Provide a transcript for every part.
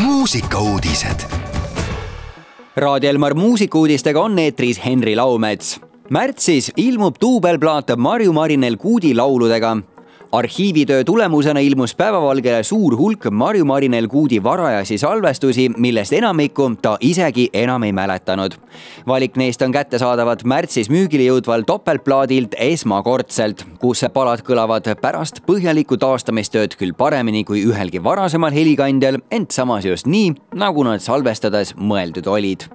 muusikauudised. Raadio Elmar muusikuudistega on eetris Henri Laumets. märtsis ilmub duubelplaat Marju Marinel Kuudi lauludega arhiivitöö tulemusena ilmus päevavalgele suur hulk Marju Marinel Kuudi varajasi salvestusi, millest enamikku ta isegi enam ei mäletanud. valik neist on kättesaadavad märtsis müügile jõudval topeltplaadilt esmakordselt, kus palad kõlavad pärast põhjalikku taastamistööd küll paremini kui ühelgi varasemal helikandjal, ent samas just nii, nagu nad salvestades mõeldud olid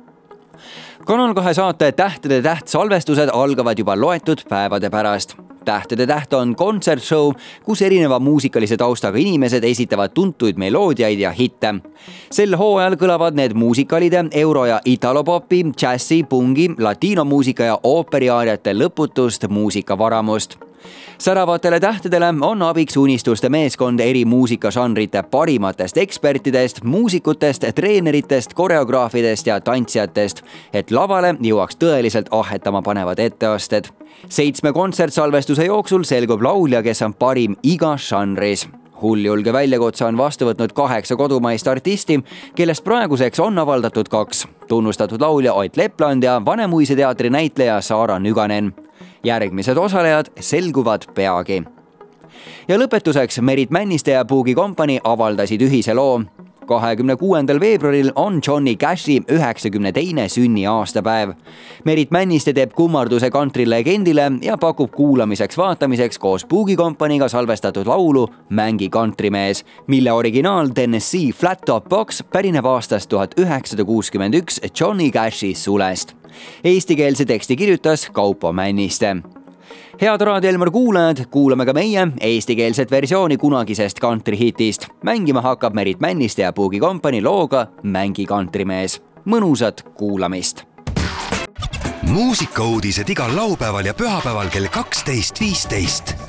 kanal kahe saate Tähtede täht salvestused algavad juba loetud päevade pärast tähtede täht on kontsertshow, kus erineva muusikalise taustaga inimesed esitavad tuntuid meloodiaid ja hitte. sel hooajal kõlavad need muusikalide euro- ja italopopi, džässi, pungi, latiinomuusika ja ooperiaariate lõputust muusikavaramust säravatele tähtedele on abiks unistuste meeskond eri muusikažanrite parimatest ekspertidest, muusikutest, treeneritest, koreograafidest ja tantsijatest, et lavale jõuaks tõeliselt ahhetama panevad etteasted. seitsme kontsertsalvestuse jooksul selgub laulja, kes on parim igas žanris hulljulge väljakutse on vastu võtnud kaheksa kodumaist artisti, kellest praeguseks on avaldatud kaks. tunnustatud laulja Ott Lepland ja Vanemuise teatri näitleja Saara Nüganen järgmised osalejad selguvad peagi. ja lõpetuseks Merit Männiste ja Boogie Company avaldasid ühise loo. Kahekümne kuuendal veebruaril on Johnny Cashi üheksakümne teine sünniaastapäev. Merit Männiste teeb kummarduse kantrilegendile ja pakub kuulamiseks-vaatamiseks koos Boogie Company'ga salvestatud laulu Mängi kantrimees, mille originaal Tennessee Flat Top Box pärineb aastast tuhat üheksasada kuuskümmend üks Johnny Cashi sulest Eestikeelse teksti kirjutas Kaupo Männiste head Raadio Elmar kuulajad, kuulame ka meie eestikeelset versiooni kunagisest kantrihitist. mängima hakkab Merit Männiste ja Boogie Company looga Mängi kantrimees. mõnusat kuulamist. muusikauudised igal laupäeval ja pühapäeval kell kaksteist, viisteist